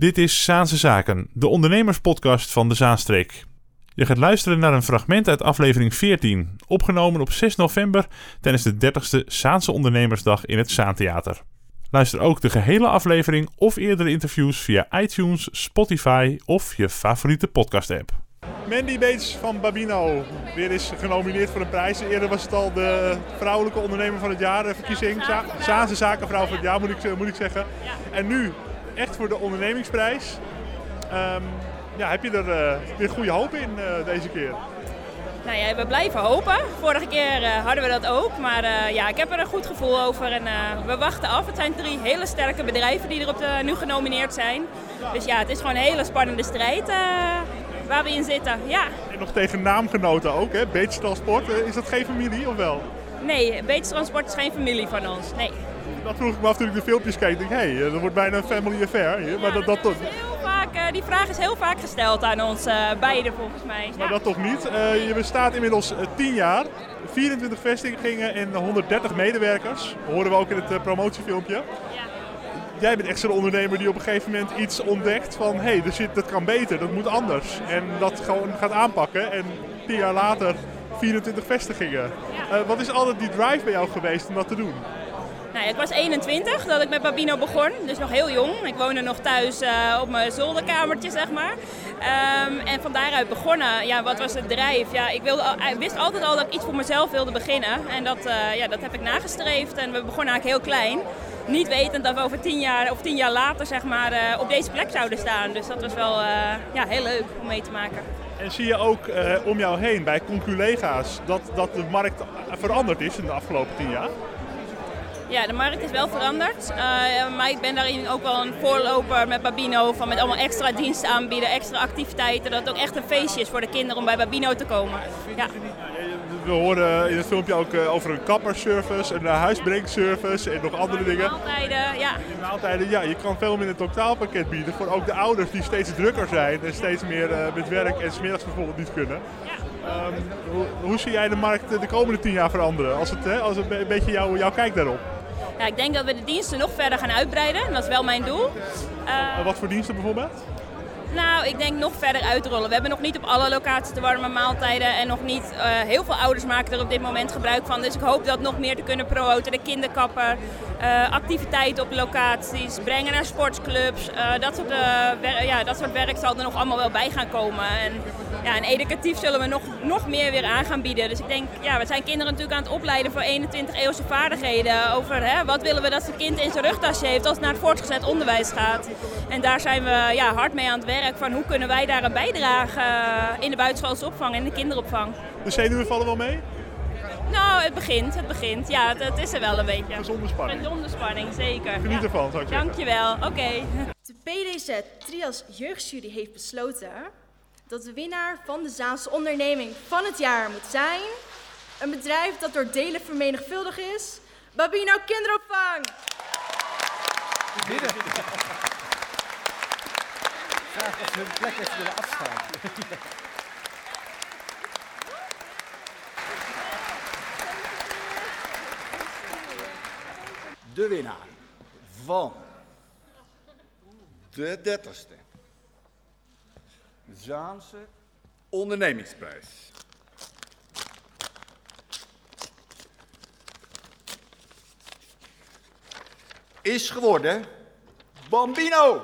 Dit is Zaanse Zaken, de ondernemerspodcast van de Zaanstreek. Je gaat luisteren naar een fragment uit aflevering 14, opgenomen op 6 november tijdens de 30ste Zaanse Ondernemersdag in het Zaantheater. Luister ook de gehele aflevering of eerdere interviews via iTunes, Spotify of je favoriete podcast-app. Mandy Bates van Babino, weer is genomineerd voor een prijs. Eerder was het al de vrouwelijke ondernemer van het jaar verkiezing. Zaanse zakenvrouw van het jaar moet ik, moet ik zeggen. En nu echt voor de ondernemingsprijs. Ehm, ja, heb je er uh, weer goede hoop in uh, deze keer? Nou ja, we blijven hopen. Vorige keer uh, hadden we dat ook. Maar ja, ik heb er een goed gevoel over. En we wachten af. Het zijn drie hele sterke bedrijven die erop de, nu genomineerd zijn. Dus ja, het is gewoon een hele spannende strijd waar we in zitten. Ja. En nog tegen naamgenoten ook, hè? Beets Transport. is dat geen familie of wel? Nee, Beets Transport is geen familie van ons. Nee dat vroeg ik me af toen ik de filmpjes keek. Ik hé, hey, dat wordt bijna een family affair hier. maar dat, dat, toch... Heel vaak, uh, die vraag is heel vaak gesteld aan ons uh, beiden volgens mij. Maar dat toch niet? Uh, je bestaat inmiddels 10 jaar. 24 vestigingen en 130 medewerkers. Dat horen we ook in het promotiefilmpje. Ja. Jij bent echt zo'n ondernemer die op een gegeven moment iets ontdekt van... hé, hey, dat kan beter, dat moet anders. En dat gewoon gaat aanpakken. En 10 jaar later 24 vestigingen. Ja. wat is altijd die drive bij jou geweest om dat te doen? Nou, ik was 21 dat ik met Babino begon, dus nog heel jong. Ik woonde nog thuis uh, op mijn zolderkamertje, zeg maar. Um, en van daaruit begonnen, ja, wat was het drijf? Ja, ik, wilde, ik wist altijd al dat ik iets voor mezelf wilde beginnen. En dat, uh, ja, dat heb ik nagestreefd. En we begonnen eigenlijk heel klein. Niet wetend dat we over tien jaar of tien jaar later zeg maar, op deze plek zouden staan. Dus dat was wel ja, heel leuk om mee te maken. En zie je ook om jou heen bij conculega's dat, dat de markt veranderd is in de afgelopen tien jaar? Ja, de markt is wel veranderd. Uh, maar ik ben daarin ook wel een voorloper met Babino. Van met allemaal extra diensten aanbieden, extra activiteiten. Dat het ook echt een feestje is voor de kinderen om bij Babino te komen. Ja. We horen in het filmpje ook eh, over een kapperservice, een eh, huisbrengservice en nog andere dingen. Maaltijden, ja. In maaltijden, ja. Je kan veel meer een totaalpakket bieden voor ook de ouders die steeds drukker zijn en steeds meer met werk en smiddags bijvoorbeeld niet kunnen. Ja. Um, hoe, hoe, zie jij de markt de komende tien jaar veranderen? Als het, hè, als het een beetje jou, jouw kijk daarop. Ja, ik denk dat we de diensten nog verder gaan uitbreiden. Dat is wel mijn doel. Uh, wat voor diensten bijvoorbeeld? Nou, ik denk nog verder uitrollen. We hebben nog niet op alle locaties de warme maaltijden en nog niet uh, heel veel ouders maken er op dit moment gebruik van. Dus ik hoop dat nog meer te kunnen promoten. De kinderkapper, uh, activiteiten op locaties, brengen naar sportclubs. Uh, dat, soort, ja, dat soort werk zal er nog allemaal wel bij gaan komen. En, ja, en educatief zullen we nog, nog meer weer aan gaan bieden. Dus ik denk, ja, we zijn kinderen natuurlijk aan het opleiden voor 21 eeuwse vaardigheden. Over hè, wat willen we dat zijn kind in zijn rugtasje heeft als het naar het voortgezet onderwijs gaat. En daar zijn we ja, hard mee aan het werk van hoe kunnen wij daar een bijdrage eh, in de buitenschoolse opvang en de kinderopvang. De zenuwen vallen wel mee? Nou, het begint, het begint. Ja, het, het is er wel een beetje. Gezonde spanning. Gezonde spanning, zeker. Geniet ervan, zou ik zeggen. Dankjewel, oké. De PDZ Trias Jeugdjury heeft besloten dat de winnaar van de Zaanse onderneming van het jaar moet zijn... een bedrijf dat door delen vermenigvuldigd is, Babino Kinderopvang. Hun plek even willen afstaan. De winnaar van de 30ste Zaanse ondernemingsprijs. Is geworden Bambino.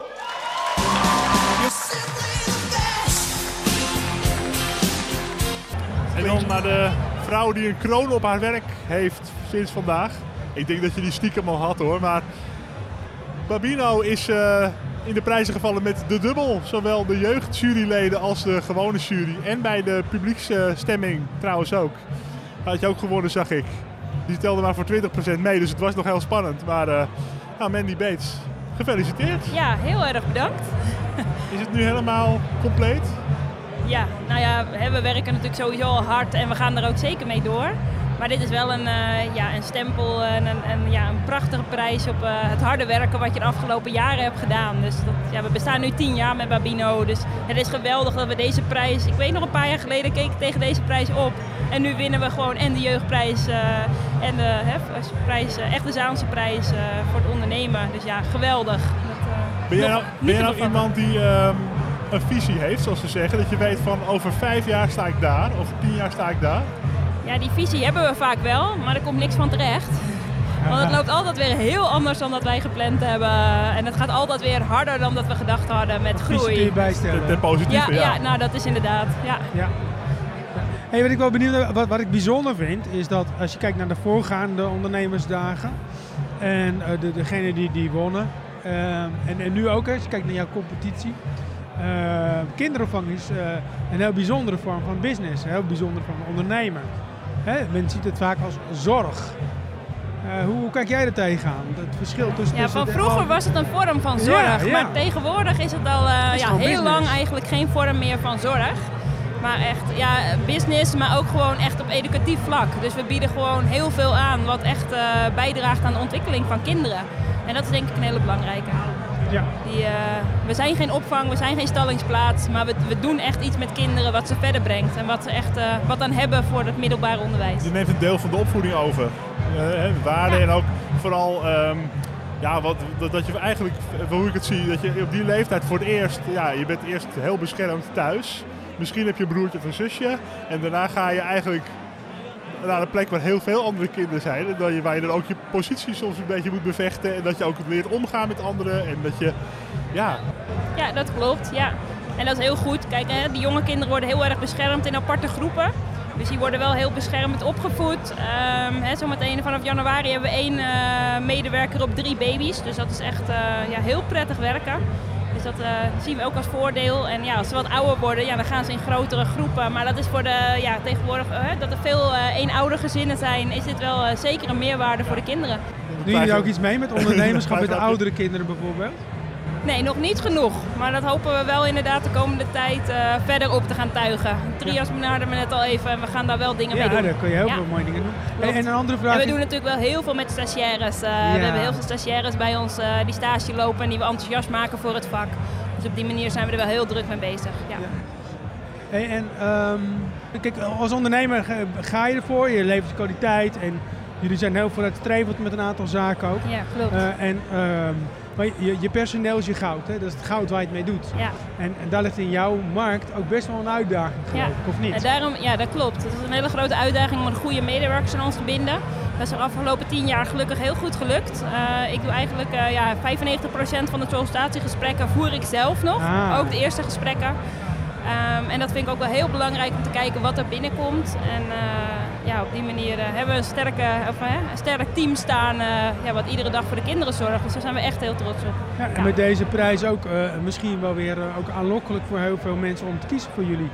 En dan naar de vrouw die een kroon op haar werk heeft sinds vandaag. Ik denk dat je die stiekem al had hoor, maar Babino is uh, in de prijzen gevallen met de dubbel. Zowel de jeugdjuryleden als de gewone jury. En bij de publieksstemming trouwens ook. Had je ook gewonnen, zag ik. Die telde maar voor 20% mee, dus het was nog heel spannend. Maar uh, nou, Mandy Bates, gefeliciteerd. Ja, heel erg bedankt. Is het nu helemaal compleet? Ja, nou ja, we werken natuurlijk sowieso al hard en we gaan er ook zeker mee door. Maar dit is wel een, uh, ja, een stempel en een, een, ja, een prachtige prijs op uh, het harde werken wat je de afgelopen jaren hebt gedaan. Dus dat, ja, we bestaan nu tien jaar met Babino. Dus het is geweldig dat we deze prijs. Ik weet nog een paar jaar geleden keek ik tegen deze prijs op. En nu winnen we gewoon en de jeugdprijs uh, en de prijs, echt de Zaanse prijs voor het ondernemen. Dus ja, geweldig. Dat, Ben jij nou, ben niet jij nou iemand die ehm, een visie heeft, zoals ze zeggen? Dat je weet van over vijf jaar sta ik daar, over tien jaar sta ik daar? Ja, die visie hebben we vaak wel, maar er komt niks van terecht. Want het loopt altijd weer heel anders dan dat wij gepland hebben. En het gaat altijd weer harder dan dat we gedacht hadden met groei. Ten, bijstellen. ten Ja, positieve, ja. ja. nou dat is inderdaad. Ja. Ja. Hey, wat ik wel benieuwd ben, wat, wat ik bijzonder vind, is dat als je kijkt naar de voorgaande ondernemersdagen en eh, de, degene die, die wonnen, ehm, en, en nu ook, hè, als je kijkt naar jouw competitie. eh, kinderopvang is eh, een heel bijzondere vorm van business, een heel bijzondere vorm van ondernemen. Hè, men ziet het vaak als zorg. Eh, hoe, hoe kijk jij er tegenaan? Het verschil tussen. Ja, van vroeger was het een vorm van zorg, Ja, ja. maar tegenwoordig is het al eh, is ja, heel business. lang eigenlijk geen vorm meer van zorg. Maar echt, ja, business, maar ook gewoon echt op educatief vlak. Dus we bieden gewoon heel veel aan wat echt eh, bijdraagt aan de ontwikkeling van kinderen. En dat is denk ik een hele belangrijke. Ja. Die, eh, we zijn geen opvang, we zijn geen stallingsplaats, maar we, we doen echt iets met kinderen wat ze verder brengt. En wat ze echt eh, wat dan hebben voor het middelbaar onderwijs. Je neemt een deel van de opvoeding over. Eh, waarden Ja. en ook vooral ehm, ja, wat, dat, dat je eigenlijk, hoe ik het zie, dat je op die leeftijd voor het eerst, ja, je bent eerst heel beschermd thuis. Misschien heb je een broertje of een zusje. En daarna ga je eigenlijk naar een plek waar heel veel andere kinderen zijn. Dat je, waar je dan ook je positie soms een beetje moet bevechten. En dat je ook leert omgaan met anderen. En dat je, ja, Ja, dat klopt. Ja. En dat is heel goed. Kijk, hè, die jonge kinderen worden heel erg beschermd in aparte groepen. Dus die worden wel heel beschermd opgevoed. Ehm hè, zometeen vanaf januari hebben we één eh, medewerker op drie baby's. Dus dat is echt eh, ja, heel prettig werken. Dus dat eh, zien we ook als voordeel. En ja, als ze wat ouder worden, ja, dan gaan ze in grotere groepen. Maar dat is voor de, ja, tegenwoordig, eh, dat er veel eh eenoudergezinnen zijn, is dit wel eh, zeker een meerwaarde voor de kinderen. Doen jullie ook iets mee met ondernemerschap met de oudere kinderen bijvoorbeeld? Nee, nog niet genoeg. Maar dat hopen we wel inderdaad de komende tijd eh, verder op te gaan tuigen. Trias benaderde me net al even en we gaan daar wel dingen Ja, mee doen. daar kun je heel Ja. veel mooie dingen doen. Hey, en een andere vraag. En we doen natuurlijk wel heel veel met stagiaires. Eh, Ja. We hebben heel veel stagiaires bij ons eh, die stage lopen en die we enthousiast maken voor het vak. Dus op die manier zijn we er wel heel druk mee bezig. Ja. Ja. Hey, en ehm, kijk, als ondernemer ga- je ervoor, je levert kwaliteit en jullie zijn heel vooruitstrevend met een aantal zaken ook. Ja, klopt. En, ehm, maar je, je personeel is je goud, hè? dat is het goud waar je het mee doet. ja. En, en daar ligt in jouw markt ook best wel een uitdaging, geloof Ja. ik, of niet? En daarom, ja, dat klopt. Het is een hele grote uitdaging om een goede medewerkers aan ons te binden. Dat is de afgelopen tien jaar gelukkig heel goed gelukt. Eh, ik doe eigenlijk eh, ja, 95% van de sollicitatiegesprekken voer ik zelf nog. Ah. Ook de eerste gesprekken. Ehm, en dat vind ik ook wel heel belangrijk om te kijken wat er binnenkomt. En eh, ja, op die manier eh, hebben we een, sterke, of, een sterk team staan eh, ja, wat iedere dag voor de kinderen zorgt. Dus daar zijn we echt heel trots op. Ja, en Ja. met deze prijs ook eh, misschien wel weer ook aanlokkelijk voor heel veel mensen om te kiezen voor jullie.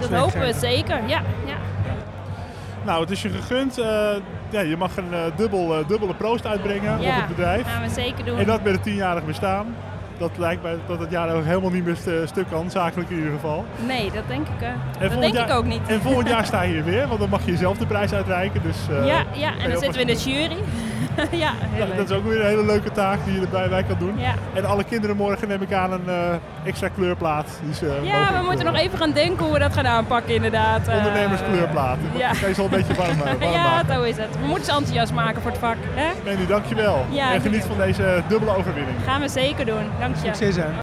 Dat hopen we zeker. Ja, ja. nou het is je gegund. Eh, ja, je mag een eh, dubbel, eh, dubbele proost uitbrengen Ja, op het bedrijf. gaan we zeker doen. En dat met het tienjarig bestaan. Dat lijkt mij dat het jaar ook helemaal niet meer st- stuk kan, zakelijk in ieder geval. Nee, dat denk ik, En dat denk jaar- ik ook niet. En volgend jaar sta je hier weer, want dan mag je jezelf de prijs uitreiken. Dus, eh, ja, ja, en je dan zitten we in de jury. ja, heel leuk. dat is ook weer een hele leuke taak die je erbij bij kan doen. Ja, En alle kinderen morgen neem ik aan een eh, extra kleurplaat. Die ze ja we moeten nog even gaan denken hoe we dat gaan aanpakken inderdaad. Eh, Ondernemerskleurplaat. ja. Dat kan je zo een beetje warm, eh, warm ja, maken. zo is het. We moeten ze enthousiast maken voor het vak. Hè? Mandy, dankjewel. Ja, en geniet van deze dubbele overwinning. Gaan we zeker doen. Dank je. Succes hè.